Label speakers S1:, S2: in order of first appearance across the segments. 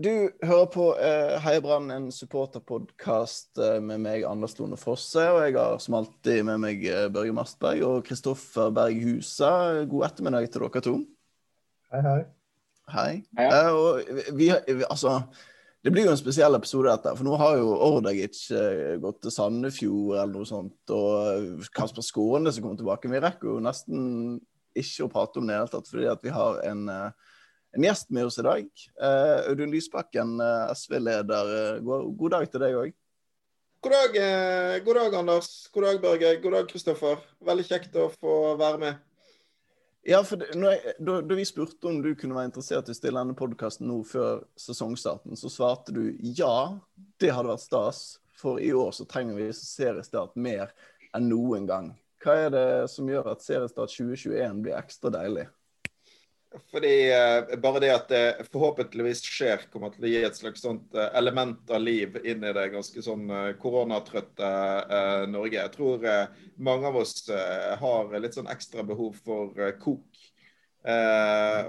S1: Du hører på uh, Heia Brann, en supporterpodkast eh, med meg, Anders Lone Fosse. Og jeg har som alltid med meg eh, Børge Mastberg og Kristoffer Berg Husa. God ettermiddag til dere to.
S2: Hei, hei.
S1: Hei. Eh, og vi, vi, altså, det blir jo en spesiell episode, dette. For nå har jo Ordagic uh, gått til Sandefjord eller noe sånt. Og eh, Kasper Skåne som kommer tilbake. Vi rekker jo nesten ikke å prate om det i det hele tatt, fordi at vi har en eh, en gjest med oss i dag. Uh, Audun Lysbakken, uh, SV-leder. Uh, god, god, dag til deg òg.
S3: God dag, god dag, Anders. God dag, Børge. God dag, Kristoffer. Veldig kjekt å få være med.
S1: Ja, for jeg, da, da, vi spurte om du kunne være interessert i å stille denne podkasten nå før sesongstarten, så svarte du ja, det hadde vært stas. For i år så trenger vi seriestart mer enn noen gang. Hva er det som gjør at seriestart 2021 blir ekstra deilig?
S3: Fordi uh, Bare det at det forhåpentligvis skjer, kommer til å gi et slags sånt uh, element av liv inn i det ganske sånn koronatrøtte Norge. Jeg tror mange av oss har litt sånn ekstra behov for kok.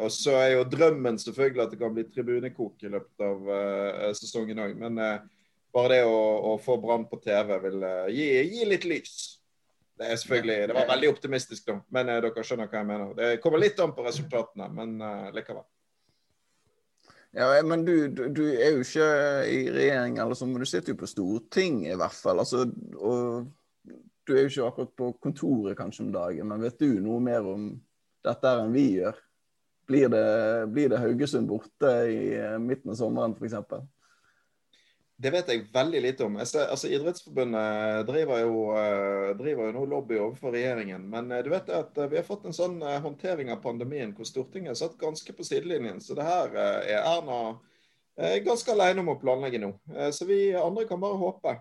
S3: og så er jo drømmen selvfølgelig at det kan bli tribunekok i løpet av sesongen òg. Men bare det å, å få Brann på TV vil gi, gi litt lys. Det er selvfølgelig, det var veldig optimistisk, da, men uh, dere skjønner hva jeg mener. Det kommer litt an på resultatene, men uh, likevel.
S1: Ja, men du, du, du, er jo ikke i regjering, eller så, men du sitter jo på Stortinget i hvert fall. Altså, og du er jo ikke akkurat på kontoret kanskje om dagen, men vet du noe mer om dette enn vi gjør? Blir det, blir det Haugesund borte i eh, midten av sommeren f.eks.?
S3: Det vet jeg veldig lite om. Altså, Idrettsforbundet driver jo, eh, driver jo nå lobby overfor regjeringen. Men eh, du vet at eh, vi har fått en sånn håndtering av pandemien hvor Stortinget satt ganske på sidelinjen. Så det her er Erna ganske alene om å planlegge nå. Så vi andre kan bare håpe.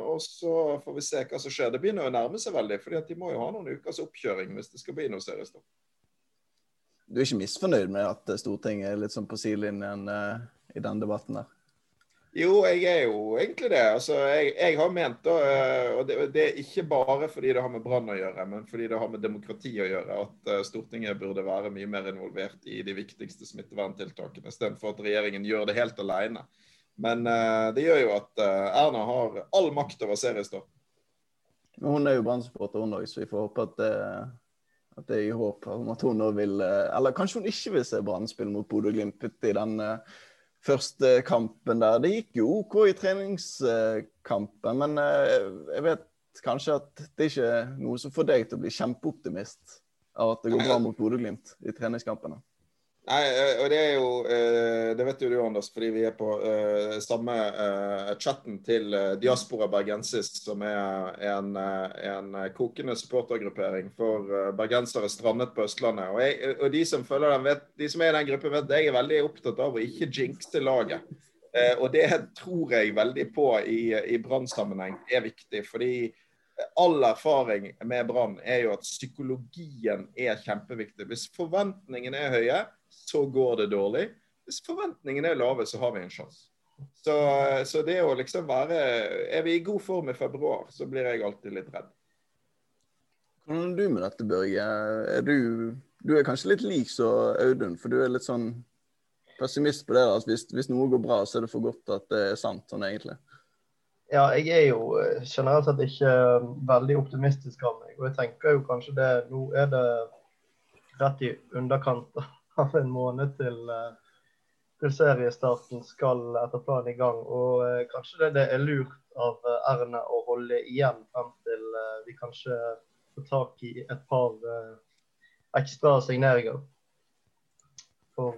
S3: Og så får vi se hva som skjer. Det begynner å nærme seg veldig, for de må jo ha noen ukers oppkjøring hvis det skal bli noe seriestopp.
S1: Du er ikke misfornøyd med at Stortinget er litt sånn på sidelinjen i den debatten der?
S3: Jo, jeg er jo egentlig det. Altså, jeg, jeg har ment, eh, og det, det, er ikke bare fordi det har med Brann å gjøre, men fordi det har med demokrati å gjøre, at uh, Stortinget burde være mye mer involvert i de viktigste smitteverntiltakene, istedenfor at regjeringen gjør det helt alene. Men uh, det gjør jo at Erna har all makt over seriestart.
S1: Hun er jo Brann-supporter, hun òg, så vi får håpe at det, at det gir håp om at hun nå vil Eller kanskje hun ikke vil se Brann spille mot Bodø-Glimt i den første kampen der. Det gikk jo OK i treningskampen, men eh, jeg vet kanskje at det ikke er noe som får deg til å bli kjempeoptimist av at det går bra mot Bodø-Glimt i treningskampene.
S3: Nei, eh, og det er jo eh, Det vet jo du, Anders, fordi vi er på uh, samme chatten til Diaspora Bergensis, som er en, en kokende supportergruppering for bergensere strandet på Østlandet. Og, jeg, og de, som følger den, vet, de, som er i den gruppen, vet jeg er veldig opptatt av å ikke jinxe laget. Og det tror jeg veldig på i, i Brann-sammenheng er viktig. fordi all erfaring med Brann er jo at psykologien er kjempeviktig. Hvis forventningene er høye, så går det dårlig. Hvis forventningene er lave, så har vi en sjanse. Så, så, det å liksom være Er vi i god form i februar, så blir jeg alltid litt redd.
S1: Hvordan er du med dette, Børge? Er du, du er kanskje litt lik så Audun, for du er litt sånn pessimist på det. at hvis, hvis, noe går bra, så er det for godt at det er sant, sånn egentlig.
S2: Ja, jeg er jo eh, generelt sett ikke eh, veldig optimistisk av meg. Og jeg tenker jo kanskje det Nå er det rett i underkant av en måned til, eh, til seriestarten skal etter planen i gang. Og eh, kanskje det, det, er lurt av Erne Erna å holde igjen frem til vi kanskje får tak i et par ekstra signeringer. For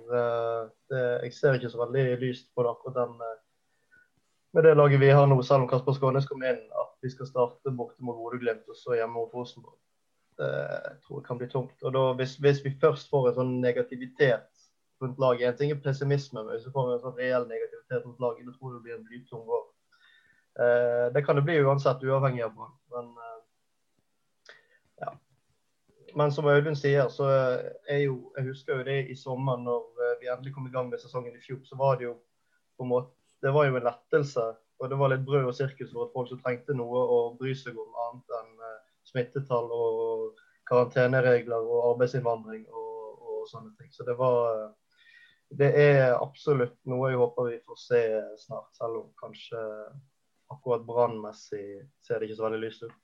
S2: det, jeg ser ikke så veldig lyst på det akkurat den med det laget vi har nå, selv om Kasper Skånes kom inn, at vi skal starte borte mot Bodø-Glimt og så hjemme mot Rosenborg jeg tror det kan bli tungt. Og da, hvis, hvis, vi først får en sånn negativitet rundt laget En ting er pessimisme, men hvis vi får en sånn reell negativitet rundt laget, da tror jeg det blir en blytung vår. Eh, det kan det bli uansett, uavhengig av Brann. Men eh, ja. Men som Audun sier, så er jo Jeg husker jo det i sommer, når eh, vi endelig kom i gang med sesongen i fjor, så var det jo på en måte Det var jo en lettelse. Og det var litt brød og sirkus for at folk som trengte noe å bry seg om annet enn eh, smittetall og karanteneregler og arbeidsinnvandring og, og, sånne ting. Så det var, det er absolutt noe jeg håper vi får se snart, selv om kanskje akkurat brannmessig ser det ikke så veldig lyst ut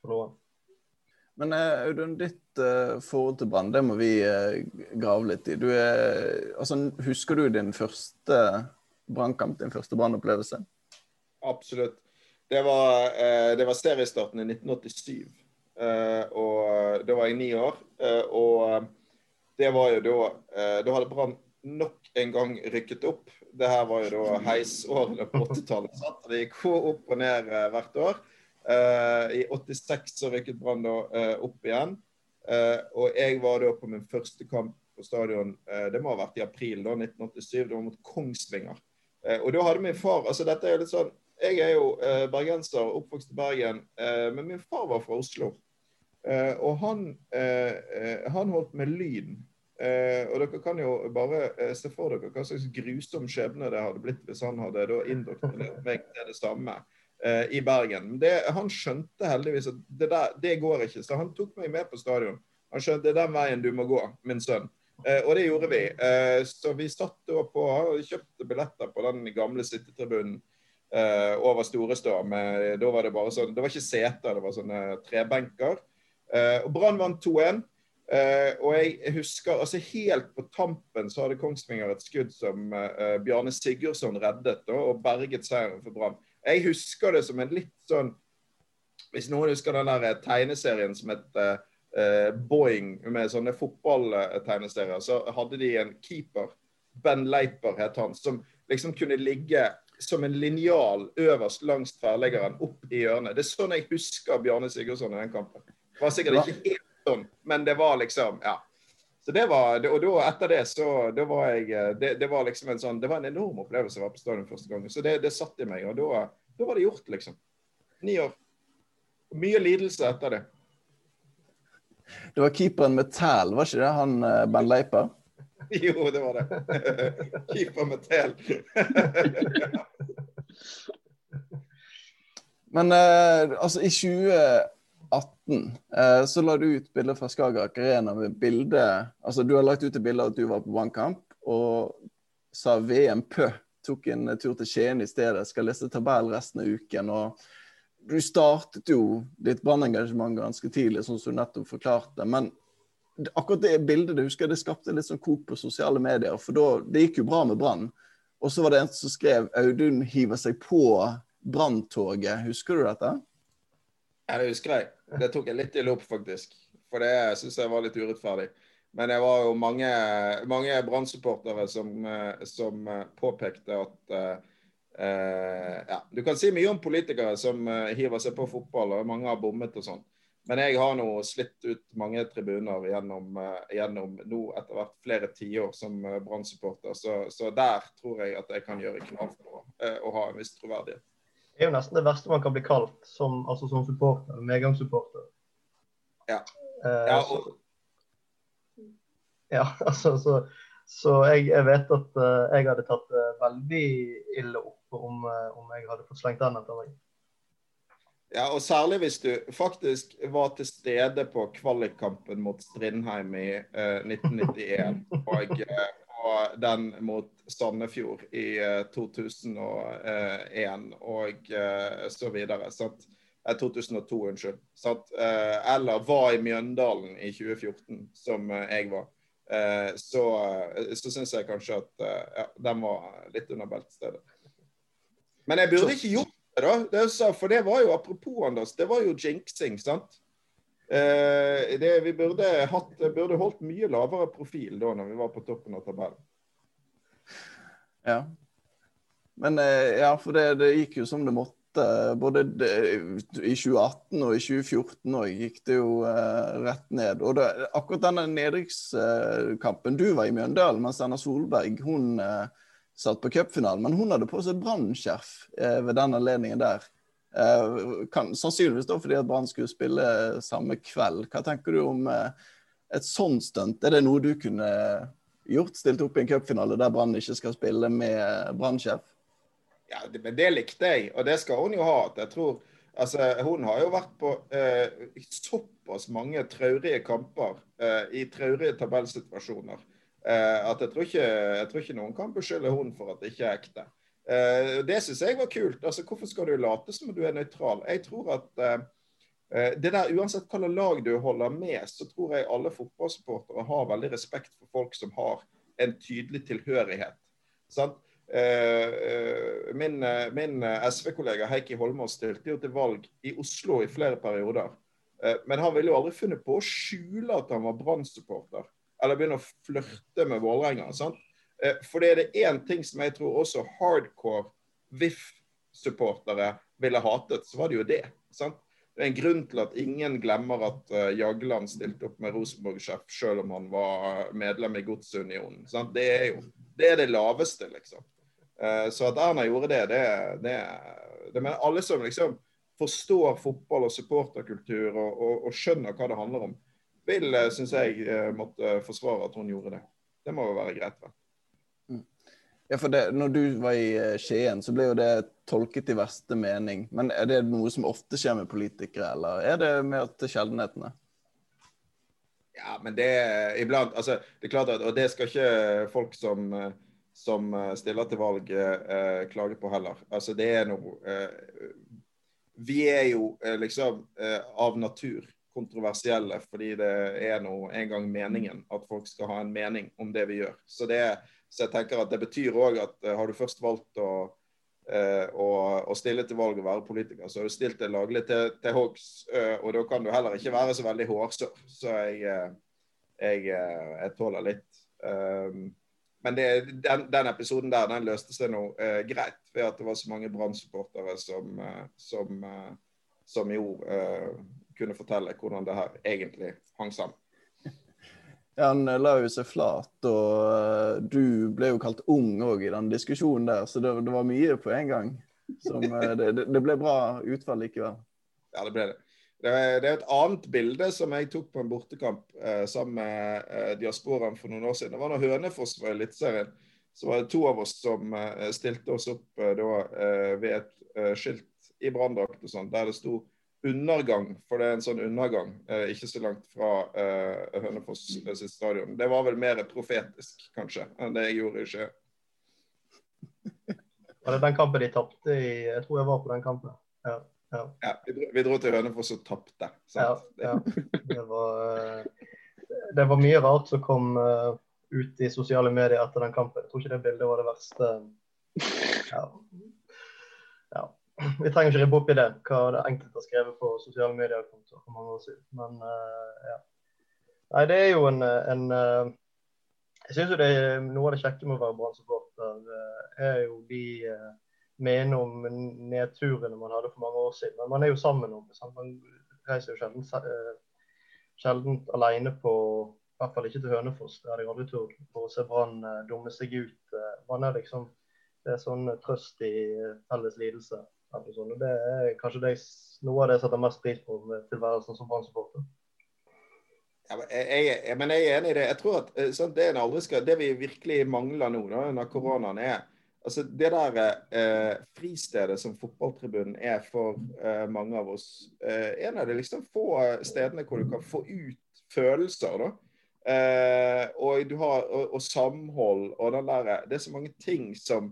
S2: for noen.
S1: Men eh, Audun, ditt uh, forhold til Brann, det må vi grave litt i. Du er, altså, husker du din første brannkamp, din første brannopplevelse?
S3: Absolutt. Det var, uh, det var seriestarten i 1987. og da var jeg ni år. og det var jo da Da hadde Brann nok en gang rykket opp. Det her var jo da heisårene på 80-tallet. Det gikk opp og ned hvert år. I 86 så rykket Brann da opp igjen. Og jeg var da på min første kamp på stadion, det må ha vært i april da, 1987. Det var mot Kongsvinger. og da hadde min far altså dette er jo litt sånn, Jeg er jo bergenser, oppvokst i Bergen, men min far var fra Oslo. og han, han holdt med Lyn. og dere kan jo bare se for dere hva slags grusom skjebne det hadde blitt hvis han hadde da indoktrinert meg til det samme i Bergen. Det, han skjønte heldigvis at det, der, det går ikke, så han tok meg med på stadion. Han skjønte det er den veien du må gå, min sønn. Uh, og det gjorde vi. Uh, så vi satt da på kjøpte billetter på den gamle sittetribunen over Storestå. Da var det bare sånn Det var ikke seter, det var sånne trebenker. og Brann vant 2-1. og jeg husker altså Helt på tampen så hadde Kongsvinger et skudd som Bjarne Sigurdsson reddet og berget seieren for Brann. Jeg husker det som en litt sånn Hvis noen husker den der tegneserien som het Boeing, med sånne fotballtegneserier, så hadde de en keeper, Ben Leiper het han, som liksom kunne ligge som en linjal øverst langs tverrleggeren opp i hjørnet. Det er sånn jeg husker Bjarne Sigurdsson i den kampen. Det var sikkert ikke helt sånn, men det var liksom Ja. Så det var, og da, etter det så det var jeg, eh, det, det, var liksom en sånn, det var en enorm opplevelse å være på stadion første gang. Så det, det satt i meg. Og da, da, var det gjort, liksom. Ni år. Mye lidelse etter det.
S1: Det var keeperen med tæl, var ikke det han eh, Ben Leipa?
S3: jo, det var det. Keeper med tæl.
S1: Men eh, altså, i 2018 eh, så la du ut bilde fra Skagerrak Arena med bilde Altså, du har lagt ut et bilde av at du var på vannkamp, og sa VM Pø. Tok en tur til Skien i stedet. Skal lese tabell resten av uken. og Du startet jo ditt brannengasjement ganske tidlig, sånn som du nettopp forklarte. Men akkurat det bildet det husker jeg, det skapte litt sånn kok på sosiale medier. For da, det gikk jo bra med Brann. Og så var det en som skrev 'Audun hiver seg på branntoget'. Husker du dette?
S3: Ja, det husker jeg. Det tok jeg litt ille opp, faktisk. For det syns jeg var litt urettferdig. Men det var jo mange, mange Brann-supportere som, eh, som, eh, påpekte at uh, ja, Du kan si mye om politikere som hiver seg på fotball, og mange har bommet og sånn. Men jeg har nå slitt ut mange tribuner gjennom, uh, gjennom nå etter hvert flere tiår som uh, Brann-supporter. Så, så, der tror jeg at jeg kan gjøre knall på å ha en viss troverdighet.
S2: Det er jo nesten det verste man kan bli kalt som, altså som supporter. Medgangssupporter.
S3: Ja. Eh, ja, og...
S2: ja, altså så, så jeg, jeg, vet at jeg hadde tatt det veldig ille opp om, om jeg hadde fått slengt den etter meg.
S3: Ja, og særlig hvis du faktisk var til stede på kvalikkampen mot Strindheim i 1991. Og og den mot Sandefjord i 2001 eh, og uh, så videre. Sant? 2002, eh, unnskyld. Sant? Eller var i Mjøndalen i 2014, som jeg var. Så, så syns jeg kanskje at ja, den var litt under beltestedet. Men jeg burde ikke gjort da. Det sa, for det var jo, apropos Anders, det var jo jinxing, sant? Eh, det, vi burde, hatt, burde, holdt mye lavere profil da når vi var på toppen av tabellen.
S1: Ja. Men eh, ja, for det, det, gikk jo som det måtte. Både i 2018 og i 2014 og gikk det jo eh, rett ned. Og akkurat denne nedrykkskampen Du var i Mjøndalen, mens Erna Solberg hun eh, satt på cupfinalen. Men hun hadde på seg brannskjerf eh, ved den anledningen der. Eh, kan, sannsynligvis da fordi at Brann skulle spille samme kveld. Hva tenker du om eh, et sånt stunt? Er det noe du kunne gjort? Stilt opp i en cupfinale der Brann ikke skal spille med brannskjerf?
S3: Ja, det, men det likte jeg, og det skal hun jo ha. Jeg tror, altså, Hun har jo vært på eh, såpass mange traurige kamper eh, i traurige tabellsituasjoner. Uh, at jeg tror, ikke, jeg tror, ikke, noen kan beskylde hun for at det ikke er ekte. Uh, det syns jeg var kult. Altså, Hvorfor skal du late som du er nøytral? Jeg tror at uh, det der, Uansett hvilket lag du holder med, så tror jeg alle fotballsupportere har veldig respekt for folk som har en tydelig tilhørighet. Sant? Min, min SV-kollega Heikki Holmås stilte jo til valg i Oslo i flere perioder. Men han ville jo aldri funnet på å skjule at han var Brann-supporter eller begynne å flørte med Vålerenga. Eh, for det er det én ting som jeg tror også hardcore VIF-supportere ville hatet, så var det jo det. sant? Det er en grunn til at ingen glemmer at uh, Jagland stilte opp med Rosenborg-sjef selv om han var medlem i Godsunionen. Det er jo det, er det laveste, liksom. Uh, så at Erna gjorde det, det, det, det mener alle som liksom forstår fotball og supporterkultur og, og, og skjønner hva det handler om, vil, eh, syns jeg, eh, måtte forsvare at hun gjorde det. Det må jo være greit, vel.
S1: Mm. Ja, for det, når du var i eh, Skien, så ble jo det tolket i verste mening. Men er det noe som ofte skjer med politikere, eller er det mer til sjeldenhetene?
S3: Ja, men det iblant altså, Det er klart at, og det skal ikke folk som, som stiller til valg eh, klage på heller. Altså, det er noe eh, Vi er jo eh, liksom av natur kontroversielle, fordi det er nå en gang meningen at folk skal ha en mening om det vi gjør. Så, det, så jeg tenker at det betyr òg at uh, har du først valgt å, uh, å, å, stille til valg og være politiker, så har du stilt deg laglig til, til hoggs, uh, og da kan du heller ikke være så veldig hårsår. Så jeg, jeg, jeg, tåler litt. Um, men det, den, den, episoden der den løste seg nå greit, ved at det var så mange som, som, som jo kunne fortelle hvordan det her egentlig hang sammen.
S1: Ja, Han la jo seg flat, og uh, du ble jo kalt ung òg i den diskusjonen der, så det, det, var mye på en gang. Som, uh, det, det, ble bra utfall likevel.
S3: Ja, det ble det. Det er, det er et annet bilde som jeg tok på en bortekamp eh, sammen med diasporaen for noen år siden. Det var når Hønefoss var i Eliteserien. Så var det to av oss som stilte oss opp da ved et skilt i branndrakt og sånn, der det sto undergang, for det er en sånn undergang eh, ikke så langt fra eh, Hønefoss sitt stadion. Det var vel mer profetisk, kanskje, enn det jeg gjorde i Skien.
S2: Var det den kampen de tapte i Jeg tror jeg var på den kampen. Ja,
S3: ja. ja vi, dro, vi, dro, til Hønefoss og tapte.
S2: Ja, ja. Det, var, eh, det var mye rart som kom uh, ut i sosiale medier etter den kampen. Jeg tror ikke det bildet var det verste. Ja. ja. Vi trenger ikke rippe opp i det, hva det enkelte har skrevet på sosiale medier. for mange år siden. Men uh, ja. Nei, det er jo en, en uh, Jeg syns jo det er noe av det kjekke med å være Brann-supporter, uh, er jo de uh, mener om nedturene man hadde for mange år siden. Men man er jo sammen om det. Man reiser jo sjelden, sjelden alene på i hvert fall ikke til Hønefoss, det hadde jeg aldri turt. For å se Brann dumme seg ut. Man er liksom Det er sånn trøst i felles lidelse. Sånn. Det er kanskje det, noe av det jeg setter mest pris på med tilværelsen som Brann-supporter.
S3: Ja, jeg, jeg, men jeg, er enig i det. Jeg tror at eh, sånn, det, skal, det, vi virkelig mangler nå da, under koronaen, er altså det der eh, fristedet som fotballtribunen er for eh, mange av oss. Eh, en av de liksom få stedene hvor du kan få ut følelser. da. Eh, og, har, og, og, samhold og den der Det er så mange ting som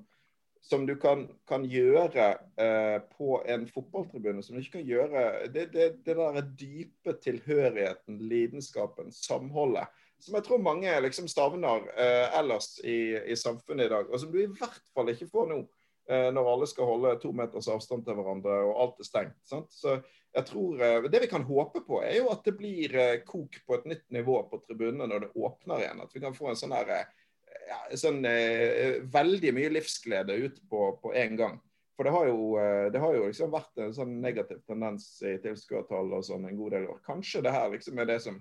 S3: som du kan, kan gjøre eh, på en fotballtribune, som du ikke kan gjøre Det, det, det der dype tilhørigheten, lidenskapen, samholdet, som jeg tror mange liksom savner eh, ellers i, i, samfunnet i dag, og som du i hvert fall ikke får nå. Eh, når alle skal holde to meters avstand til hverandre og alt er stengt. Sant? Så jeg tror, eh, Det vi kan håpe på, er jo at det blir eh, kok på et nytt nivå på tribunene når det åpner igjen. At vi kan få en sånn her ja, sånn, eh, veldig mye livsglede ut på, på en gang. For det har jo, eh, det har jo liksom vært en sånn negativ tendens i tilskuertall og sånn en god del år. Kanskje det her liksom er det som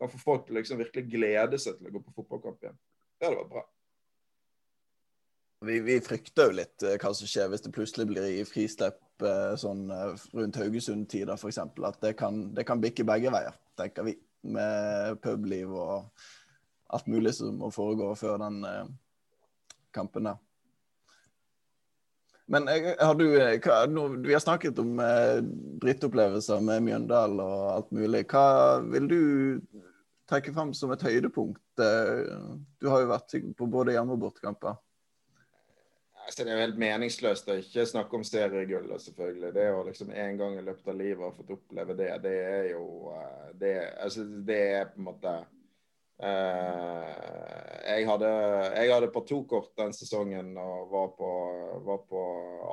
S3: kan få folk til liksom virkelig glede seg til å gå på fotballkamp igjen. Det hadde vært bra.
S1: Vi, vi, frykter jo litt uh, hva som skjer hvis det plutselig blir i frislipp uh, sånn rundt Haugesund-tider f.eks. At det kan, det kan bikke begge veier, tenker vi. Med publiv og alt mulig som må foregå før den eh, kampen der. Men eh, har du eh, hva, no, Vi har snakket om eh, drittopplevelser med Mjøndalen og alt mulig. Hva vil du trekke frem som et høydepunkt? Du har jo vært på både hjemme- og bortekamper.
S3: Altså, det er jo helt meningsløst å ikke snakke om seriegullet, selvfølgelig. Det å liksom en gang i løpet av livet ha fått oppleve det, det er jo det, altså, det er på en måte jeg, hadde, jeg hadde kort den sesongen og var på, var på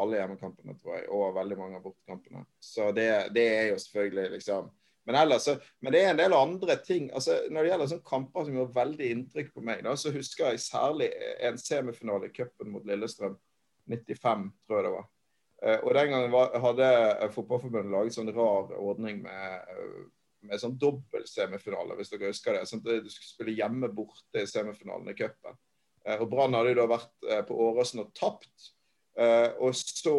S3: alle hjemmekampene, tror jeg, og veldig mange av bortekampene. Så det, det, er jo selvfølgelig liksom men, ellers, men det er en del andre ting. altså Når det gjelder sånne kamper som gjorde veldig inntrykk på meg, da, så husker jeg særlig en semifinale i cupen mot Lillestrøm. 95, tror jeg det var. Uh, og Den gangen var, hadde Fotballforbundet laget sånn rar ordning med uh, med sånn dobbel semifinale, hvis dere husker det. Sånn at du skulle spille hjemme borte i semifinalen i cupen. Eh, og Brann hadde jo da vært eh, på Åråsen og tapt. Uh, og så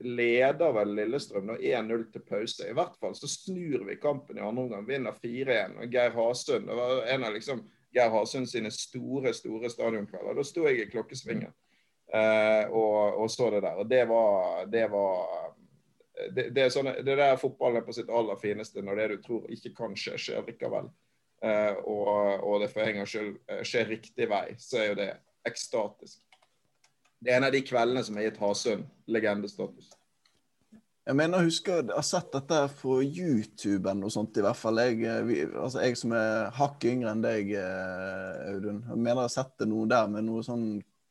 S3: leder vel Lillestrøm nå 1-0 til pause. I hvert fall så snur vi kampen i andre omgang. Vinner 4-1. Og Geir Hasund Det var en av liksom Geir Hasund sine store store stadionkvelder. Da sto jeg i klokkesvingen og, og, så det der. Og det var, det var det, det, er sånne, det der fotballen er på sitt aller fineste når det du tror ikke kan skje, skjer likevel. Eh, og, og, det for en gangs skyld uh, skjer riktig vei, så er jo det ekstatisk. Det er en av de kveldene som har gitt Hasund legendestatus.
S1: Jeg mener, husker jeg har sett dette på YouTube og sånt, i hvert fall. Jeg, eh, vi, altså jeg som er hakket yngre enn deg, Audun. Jeg mener jeg har sett det noe der med noe sånn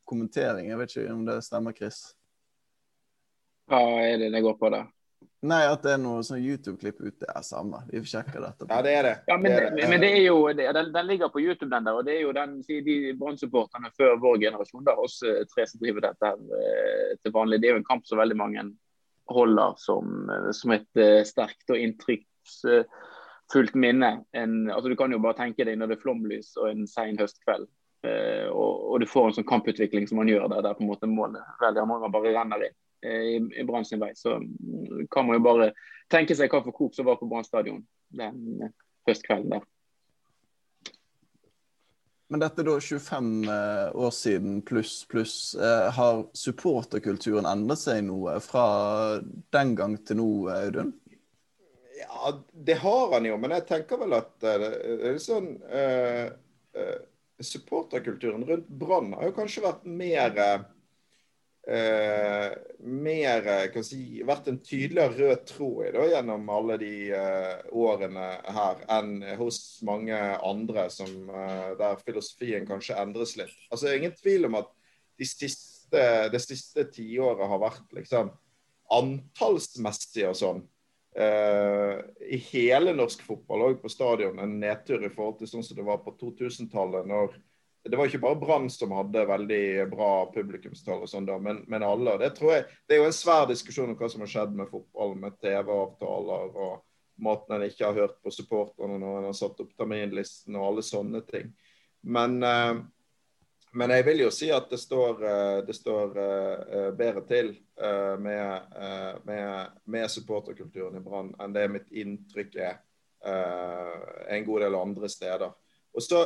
S1: kommentering. Jeg vet ikke om det stemmer, Chris?
S4: Hva er det det går på da?
S1: Nei, at det er noe sånn YouTube-klipp ute. er samme. Vi sjekker dette.
S3: Ja, det er det.
S4: Ja, Men, det er det. men det er jo, det, den, den, ligger på YouTube, den der. Og det er jo den, de Brann-supporterne før vår generasjon, da, oss eh, tre som driver dette eh, til vanlig. Det er jo en kamp som veldig mange holder som, eh, som et sterkt og inntrykksfullt minne. En, altså, du kan jo bare tenke deg når det er flomlys og en sen høstkveld. Og, og, du får en sånn kamputvikling som man gjør der, der på en måte målet veldig mange bare renner inn. Eh, i, i Brann sin vei. Så kan man jo bare tenke seg hva for kok som var på Brann stadion den eh, høstkvelden der.
S1: Men dette er da 25 eh, år siden pluss, pluss. Har supporterkulturen endret seg noe fra den gang til nå, Audun?
S3: Ja, det har han jo, men jeg tenker vel at det er sånn uh, uh, Supporterkulturen rundt Brann har jo kanskje vært mer uh, eh, mer kan si, vært en tydeligere rød tråd i da, gjennom alle de eh, årene her, enn hos mange andre som, eh, der filosofien kanskje endres litt. Altså, det er ingen tvil om at de siste, det siste tiåret har vært liksom antallsmessig og sånn Uh, i hele norsk fotball, òg på stadion, en nedtur i forhold til sånn som det var på 2000-tallet, når det var ikke bare Brann som hadde veldig bra publikumstall, og sånn da, men, men, alle. Det tror jeg, det er jo en svær diskusjon om hva som har skjedd med fotball, med TV-avtaler og måten en ikke har hørt på supporterne når en har satt opp terminlisten og alle sånne ting. Men, uh, men jeg vil jo si at det står, uh, det står uh, bedre til med, med, med, supporterkulturen i Brann enn det mitt inntrykk er en god del andre steder. Og så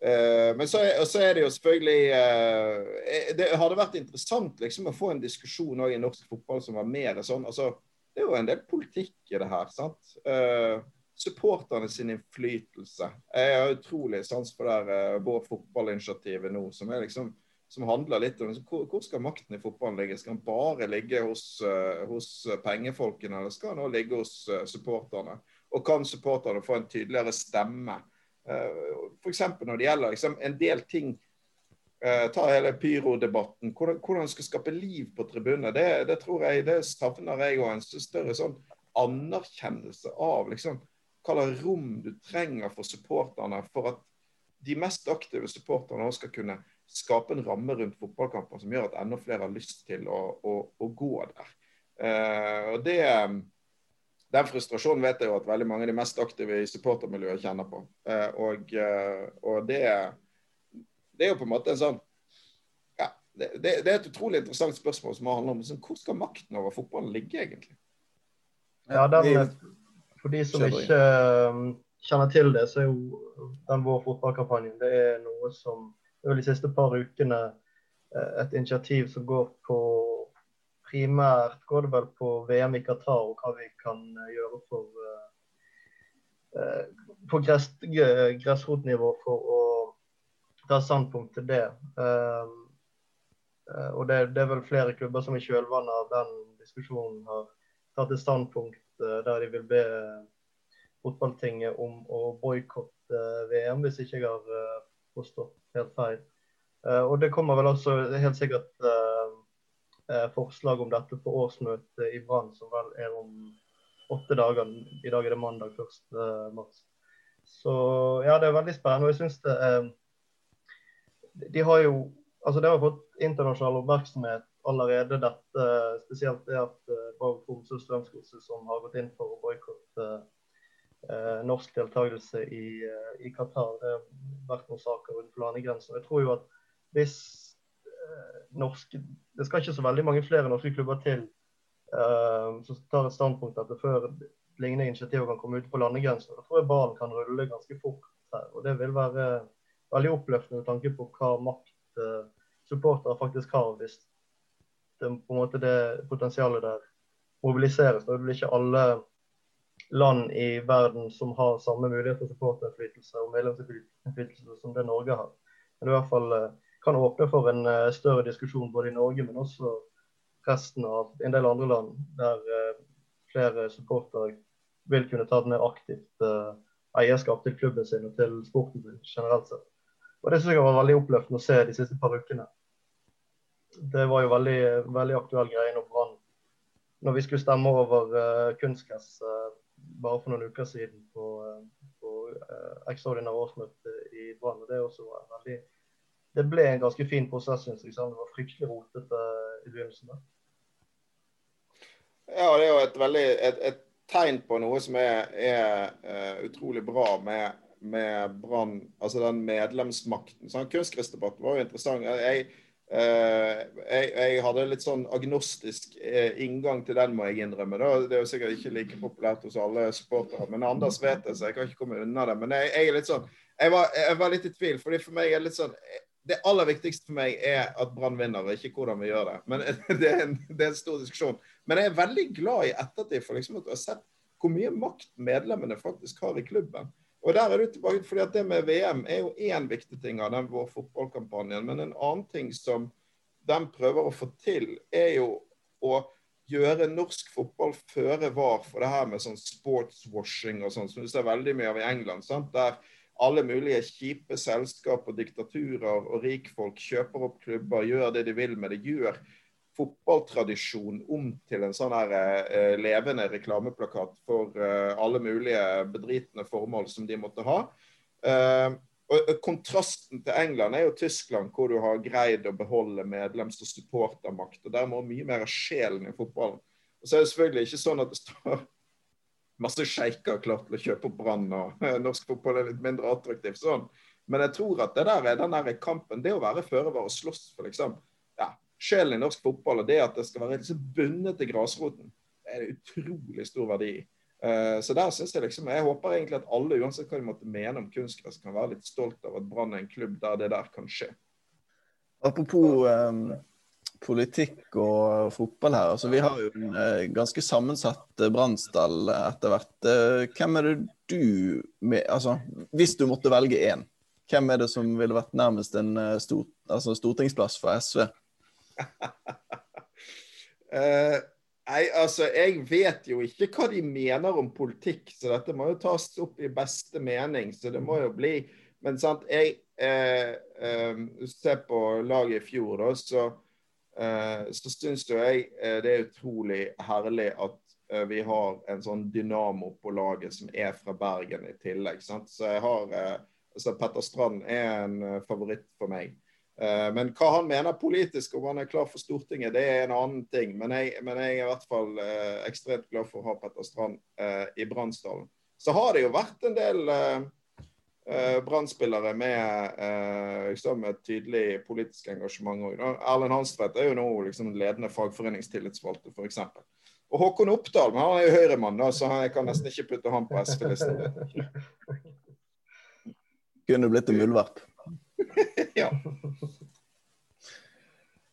S3: men så er, så er, det jo selvfølgelig uh, Det hadde vært interessant liksom å få en diskusjon i norsk fotball som var mer sånn altså, Det er jo en del politikk i det her. sant? Uh, supporterne sin innflytelse. Jeg har utrolig sans for det uh, Vår fotballinitiativet nå, som, liksom, som handler litt om hvor, hvor, skal makten i fotballen ligge? Skal den bare ligge hos, hos pengefolkene, eller skal den også ligge hos supporterne? Og kan supporterne få en tydeligere stemme? Eh, F.eks. når det gjelder liksom, en del ting uh, Ta hele pyrodebatten. Hvordan, hvordan skal skape liv på tribuner. Det, det, tror jeg, det savner jeg og en større sånn anerkjennelse av liksom, hva slags rom du trenger for supporterne for at de mest aktive supporterne skal kunne skape en ramme rundt fotballkamper som gjør at enda flere har lyst til å, å, å gå der. Uh, og det den frustrasjonen vet jeg jo at veldig mange av de mest aktive i supportermiljøet kjenner på. Eh, og, eh, og det, det, er jo på en måte en sånn ja, det, det, er et utrolig interessant spørsmål som handler om sånn, hvor skal makten over fotballen ligge, egentlig?
S2: Ja, den, For de som ikke um, kjenner til det, så er jo den vår fotballkampanjen det er noe som de siste par ukene eh, et initiativ som går på primært går det vel på VM i Qatar og hva vi kan eh, gjøre for på gress, gressrotnivå for å ta standpunkt til det. Og det, det, er vel flere klubber som i kjølvannet av den diskusjonen har tatt et standpunkt der de vil be fotballtinget om å boikotte VM, hvis ikke jeg har forstått helt feil. Og det kommer vel også helt sikkert forslag om dette på årsmøtet i Brann, som vel er om åtte dager. I dag er det mandag 1. mars. Så ja, det er veldig spennende. Og jeg syns det eh, De har jo Altså, det har fått internasjonal oppmerksomhet allerede, dette. Spesielt det at uh, Borg Tromsø og som har gått inn for å boikotte eh, norsk deltakelse i, uh, i, Qatar. Det har vært noen saker rundt landegrensen. Jeg tror jo at hvis norske Det skal ikke så veldig mange flere norske klubber til som tar et standpunkt etter før lignende initiativer kan komme ut på landegrensen. Da tror jeg ballen kan rulle ganske fort her. Og det vil være veldig oppløftende med tanke på hva makt uh, supportere faktisk har, hvis det, på en måte det potensialet der mobiliseres. Da vil ikke alle land i verden som har samme mulighet til supporterinnflytelse og medlemsinnflytelse som det Norge har. Men det er i hvert fall uh, kan åpne for en uh, større diskusjon både i Norge, men også resten av en del andre land der flere supportere vil kunne ta et mer aktivt uh, eierskap til klubben sin og til sporten sin generelt sett. Og Det synes jeg var veldig oppløftende å se de siste par ukene. Det var jo veldig, veldig aktuell greie når Brann Når vi skulle stemme over uh, kunstgress uh, bare for noen uker siden på, uh, på uh, ekstraordinære årsmøte i Brann. Det, veldig, det ble en ganske fin prosess, syns jeg. Det var fryktelig rotete i begynnelsen.
S3: Ja, det er jo et veldig et, et tegn på noe som er, er uh, utrolig bra med, med Brann, altså den medlemsmakten. Sånn, Kunstgressdebatten var jo interessant. Jeg, uh, jeg, jeg, hadde litt sånn agnostisk uh, inngang til den, må jeg innrømme. Da. Det er jo sikkert ikke like populært hos alle supportere, men Anders vet det, så jeg kan ikke komme unna det. Men jeg, jeg er litt sånn, jeg var, jeg var, litt i tvil, fordi for meg er det litt sånn det aller viktigste for meg er at Brann vinner, ikke hvordan vi gjør det. Men det er, en, det er en stor diskusjon. Men jeg er veldig glad i ettertid for liksom at du har sett hvor mye makt medlemmene faktisk har i klubben. Og der er du tilbake, fordi at Det med VM er jo én viktig ting av den vår fotballkampanjen. Men en annen ting som de prøver å få til, er jo å gjøre norsk fotball føre var for det her med sånn sportswashing og sånn, som du ser veldig mye av i England. sant? Der alle mulige kjipe selskap og diktaturer og rikfolk kjøper opp klubber, gjør det de vil med det. Gjør fotballtradisjon om til en sånn her eh, levende reklameplakat for eh, alle mulige bedritne formål som de måtte ha. Eh, og Kontrasten til England er jo Tyskland, hvor du har greid å beholde medlems- og supportermakt. og Der må mye mer av sjelen i fotballen. Og så er det selvfølgelig ikke sånn at det står masse sjeiker klart til å kjøpe Brann, og norsk fotball er litt mindre attraktivt. sånn. Men jeg tror at det der, er den der kampen, det å være føre var og slåss for liksom, ja, sjelen i norsk fotball, og det at det skal være liksom bundet til grasroten, det er det utrolig stor verdi i. Uh, så der synes Jeg liksom, jeg håper egentlig at alle, uansett hva de måtte mene om kunstgress, kan være litt stolt av at Brann er en klubb der det der kan skje.
S1: Apropos um, politikk og fotball her. Altså, vi har jo en eh, ganske sammensatt eh, etter hvert. Eh, hvem er det du med, altså, Hvis du måtte velge én, hvem er det som ville vært nærmest en eh, stor, altså, stortingsplass for SV?
S3: uh, nei, altså, jeg vet jo ikke hva de mener om politikk, så dette må jo tas opp i beste mening. Så det må jo bli Men sant, jeg eh, eh, ser på laget i fjor, da, så Eh, så syns jo jeg eh, det er utrolig herlig at eh, vi har en sånn dynamo på laget som er fra Bergen i tillegg. Sant? Så jeg har så Petter Strand er en favoritt for meg. Men hva han mener politisk, om han er klar for Stortinget, det er en annen ting. Men jeg, men jeg er i hvert fall ekstremt glad for å ha Petter Strand i Bransdalen. Så har det jo vært en del eh, Brann-spillere med, eh, liksom et tydelig politisk engasjement òg. Erlend Hanstvedt er jo nå liksom ledende fagforeningstillitsvalgte, f.eks. Og Håkon Oppdal, men han er jo høyremann, så jeg kan nesten ikke putte han på SV-listen.
S1: Kunne blitt en muldvarp.
S3: ja.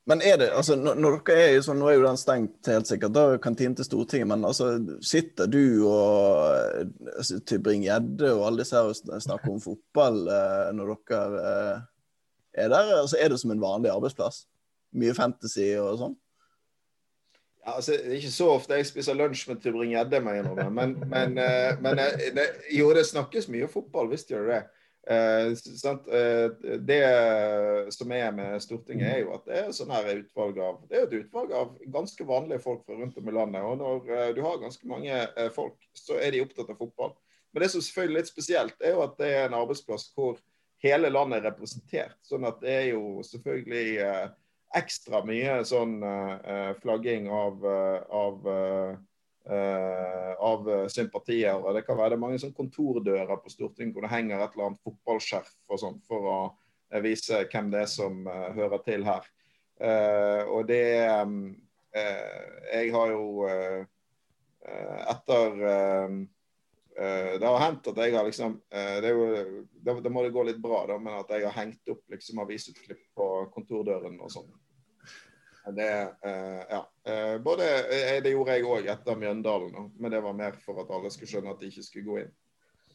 S1: Men er det, altså når, dere er sånn, Nå er jo den stengt helt sikkert, da er kantinen til Stortinget, men altså sitter du og altså, Tybring-Gjedde og alle disse her og snakker om fotball eh, når dere eh, er der? Altså Er det som en vanlig arbeidsplass? Mye fantasy og sånn?
S3: Ja, altså, det er ikke så ofte jeg spiser lunsj med Tybring-Gjedde, men, men, eh, men eh, det, jo, det snakkes mye fotball, visst gjør det. Eh, eh, det som er med Stortinget, er jo at det er sånn her utvalg av det er et utvalg av ganske vanlige folk fra rundt om i landet. og Når eh, du har ganske mange folk, så er de opptatt av fotball. Men det som selvfølgelig er litt spesielt, er jo at det er en arbeidsplass hvor hele landet er representert. Sånn at det er jo selvfølgelig ekstra mye sånn flagging av, av av sympatier. og Det kan være det mange sånn kontordører på Stortinget hvor det henger et eller annet fotballskjerf og sånn for å uh, vise hvem det er som hører til her. og det Jeg har jo etter Det har hendt at jeg har liksom det, jo, det, må det gå litt bra, da, men at jeg har hengt opp liksom avisutklipp på kontordøren og sånn. Det, uh, ja. Uh, både, uh, det gjorde jeg òg etter Mjøndalen, men det var mer for at alle skulle skjønne at de ikke skulle gå inn.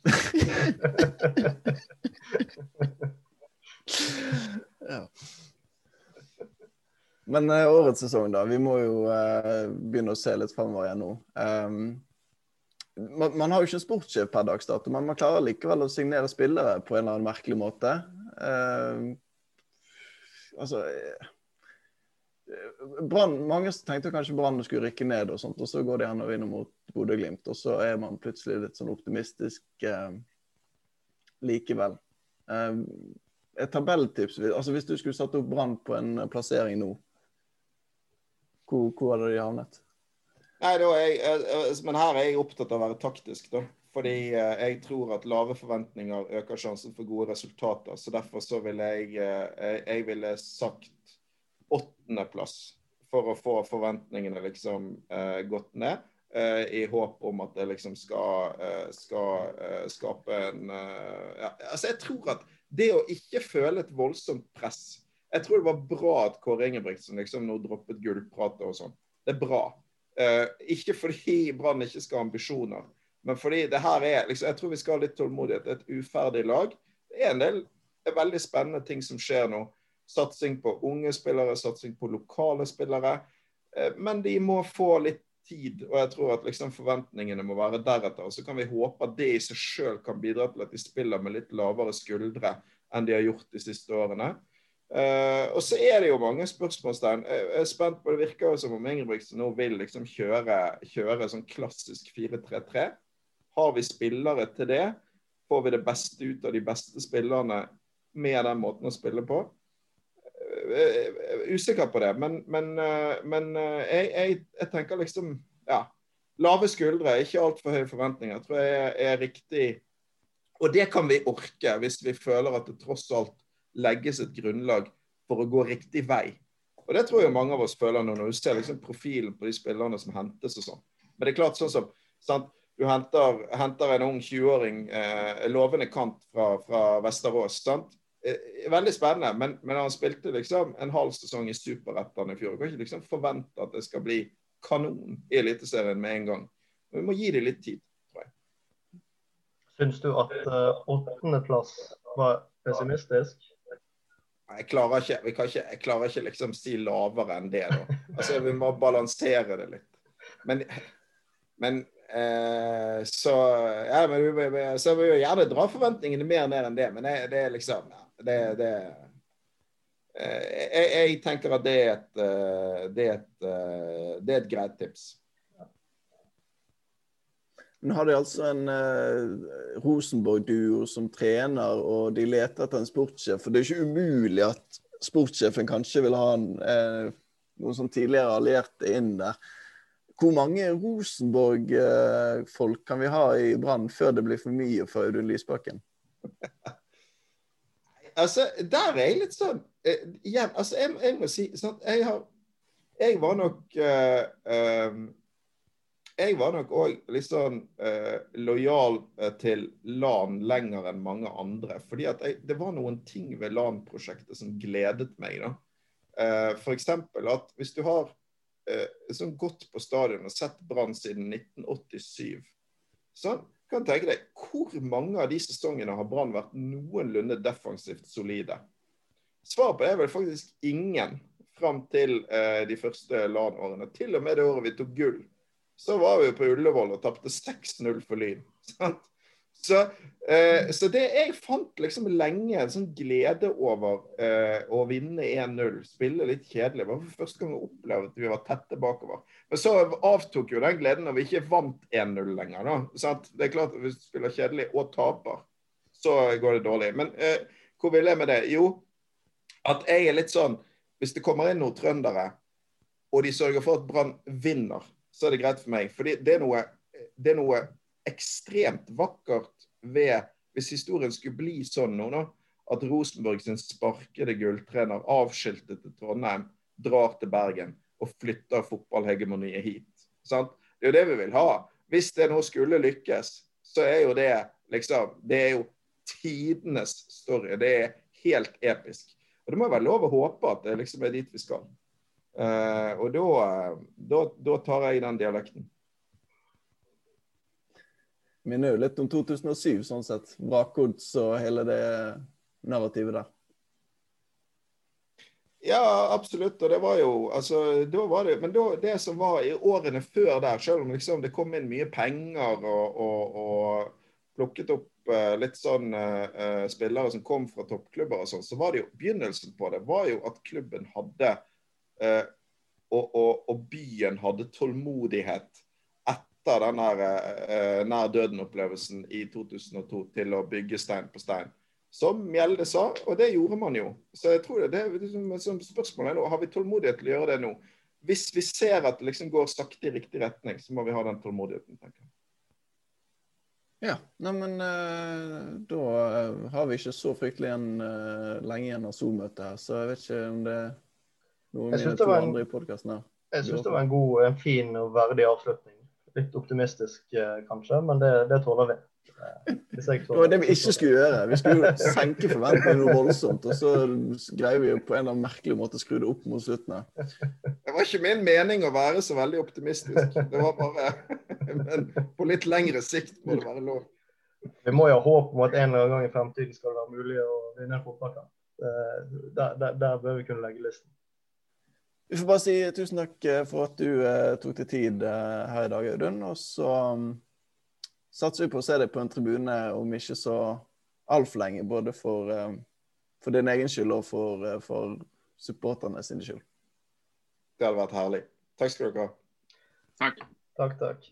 S1: ja. Men årets sesong, da. Vi må jo begynne å se litt fremover igjen nå. Um, man, man, har jo ikke en sportssjef per dags dato, men man klarer likevel å signere spillere på en eller annen merkelig måte. altså Brand, mange tenkte kanskje Brann skulle rykke ned, og sånt, og så går de an og vinne mot Bodø-Glimt. Og så er man plutselig litt sånn optimistisk eh, likevel. Eh, et tabelltips altså Hvis du skulle satt opp Brann på en plassering nå, hvor, hvor hadde de havnet?
S3: Nei, jeg, men her er jeg opptatt av å være taktisk, da. Fordi eh, jeg tror at lave forventninger øker sjansen for gode resultater. Så derfor så ville jeg, eh, jeg ville sagt åttendeplass for å få forventningene liksom eh, gått ned. Eh, I håp om at det liksom skal, eh, skal eh, skape en eh, ja, altså Jeg tror at det å ikke føle et voldsomt press Jeg tror det var bra at Kåre Ingebrigtsen liksom nå droppet gullpratet og sånn. Det er bra. Eh, ikke fordi Brann ikke skal ha ambisjoner, men fordi det her er liksom, Jeg tror vi skal ha litt tålmodighet. Et uferdig lag. Det er en del veldig spennende ting som skjer nå. Satsing på unge spillere, satsing på lokale spillere. Eh, men de må få litt tid, og jeg tror at liksom forventningene må være deretter. og Så kan vi håpe at det i seg sjøl kan bidra til at de spiller med litt lavere skuldre enn de har gjort de siste årene. Uh, og så er det jo mange spørsmålstegn. Jeg er spent på Det virker jo som om Ingebrigtsen nå vil liksom kjøre, kjøre sånn klassisk 4-3-3. Har vi spillere til det? Får vi det beste ut av de beste spillerne med den måten å spille på? Usikker på det. Men, men, eh, men eh, jeg, jeg, jeg, tenker liksom Ja. Lave skuldre, ikke altfor høye forventninger, tror jeg er, er, riktig. Og det kan vi orke hvis vi føler at det tross alt legges et grunnlag for å gå riktig vei. Og det tror jeg mange av oss føler nå, når du ser liksom profilen på de spillerne som hentes og sånn. Men det er klart sånn som sant? Du henter, henter en ung 20-åring, eh, lovende kant fra, fra Vesterås. sant? Eh, veldig spennende, men, men, han spilte liksom en halv sesong i Superettan i fjor. Du kan ikke liksom forvente at det skal bli kanon i Eliteserien med en gang. Men Vi må gi det litt tid, tror jeg.
S2: Syns du at uh, åttendeplass var pessimistisk?
S3: Jeg klarer ikke, vi kan ikke, jeg klarer ikke liksom si lavere enn det. da. Altså, Vi må balansere det litt. Men, men eh, så ja, men vi, så vi vil gjerne dra forventningene mer ned enn det. Men det, det er liksom ja, det, det eh, jeg, jeg, tenker at det er et, eh, det er et, eh, det er et greit tips.
S1: Nå har de altså en eh, Rosenborg-duo som trener, og de leter etter en sportssjef. For det er ikke umulig at sportssjefen kanskje vil ha en, eh, noen som tidligere allierte inn der. Hvor mange Rosenborg-folk eh, kan vi ha i Brann før det blir for mye for Audun Lysbakken?
S3: altså, der er jeg litt sånn eh, Igjen, altså, jeg, jeg, må si sånn, jeg, har, jeg var nok uh, um, jeg var nok òg litt sånn uh, lojal til LAN lenger enn mange andre. fordi det var noen ting ved LAN-prosjektet som gledet meg. da. uh, f.eks. at hvis du har sånn gått på stadion og sett Brann siden 1987, så kan tenke deg hvor mange av de sesongene har Brann vært noenlunde defensivt solide? Svaret på det er vel faktisk ingen fram til eh, de første LAN-årene. Til og med det året vi tok gull, så var vi jo på Ullevål og tapte 6-0 for Lyn. sant? Så, eh, så, det jeg fant liksom lenge en sånn glede over eh, å vinne 1-0. Spille litt kjedelig. Var for første gang jeg opplevde at vi var tette bakover. Men så avtok jo den gleden når vi ikke vant 1-0 lenger. Da. Sant? Det er klart at Hvis du spiller kjedelig og taper, så går det dårlig. Men eh, hvor vil jeg med det? Jo, at jeg er litt sånn Hvis det kommer inn noen trøndere, og de sørger for at Brann vinner, så er det greit for meg. Fordi det er noe, det er noe ekstremt vakkert ved Hvis historien skulle bli sånn nå, da, at Rosenborg sin sparkede gulltrener avskiltet til Trondheim, drar til Bergen og flytter fotballhegemoniet hit. Sant? Det er jo det vi vil ha. Hvis det nå skulle lykkes, så er jo det liksom Det er jo tidenes story. Det er helt episk. Og det må være lov å håpe at det liksom er dit vi skal. Uh, og da tar jeg den dialekten
S1: minner jo litt om 2007, sånn sett. Vrakgods og hele det narrativet der.
S3: Ja, absolutt. Og det var jo altså, da var det, Men da, det som var i årene før der, selv om liksom det kom inn mye penger og, og, og plukket opp uh, litt sånn uh, spillere som kom fra toppklubber og sånn, så var det jo begynnelsen på det var jo at klubben hadde uh, og, og, og, byen hadde tålmodighet etter den her eh, nær døden-opplevelsen i 2002 til å bygge stein på stein. Som Mjelde sa, og det gjorde man jo. Så jeg tror det, det er liksom, som spørsmålet er nå, har vi tålmodighet til å gjøre det nå? Hvis vi ser at det liksom går sakte i riktig retning, så må vi ha den tålmodigheten, tenker jeg.
S1: Ja, nei, men uh, da uh, har vi ikke så fryktelig en, uh, lenge igjen av Zoom-møtet her, så jeg vet ikke om det er noen av de to andre i podkasten her.
S2: Jeg syns det var en god, en fin og verdig avslutning. Litt optimistisk eh, kanskje, men det, det tåler vi.
S1: Eh, det var det vi ikke skulle gjøre. Vi skulle senke forventningene noe voldsomt. Og så greier vi jo på en eller annen merkelig måte å skru det opp mot slutten.
S3: Det var ikke min mening å være så veldig optimistisk. Det var bare Men på litt lengre sikt må det være lov.
S2: Vi må jo ha håp om at en eller annen gang i fremtiden skal det være mulig å vinne en fotballkamp. Eh, der, der, der bør vi kunne legge listen.
S1: Vi får bare si tusen takk eh, for at du eh, tok deg tid eh, her i dag, Audun. Og så um, satser vi på å se deg på en tribune om ikke så altfor lenge. Både for, eh, for, din egen skyld og for, for supporterne sin skyld.
S3: Det hadde vært herlig. Takk skal dere ha.
S4: Takk.
S2: Takk, takk.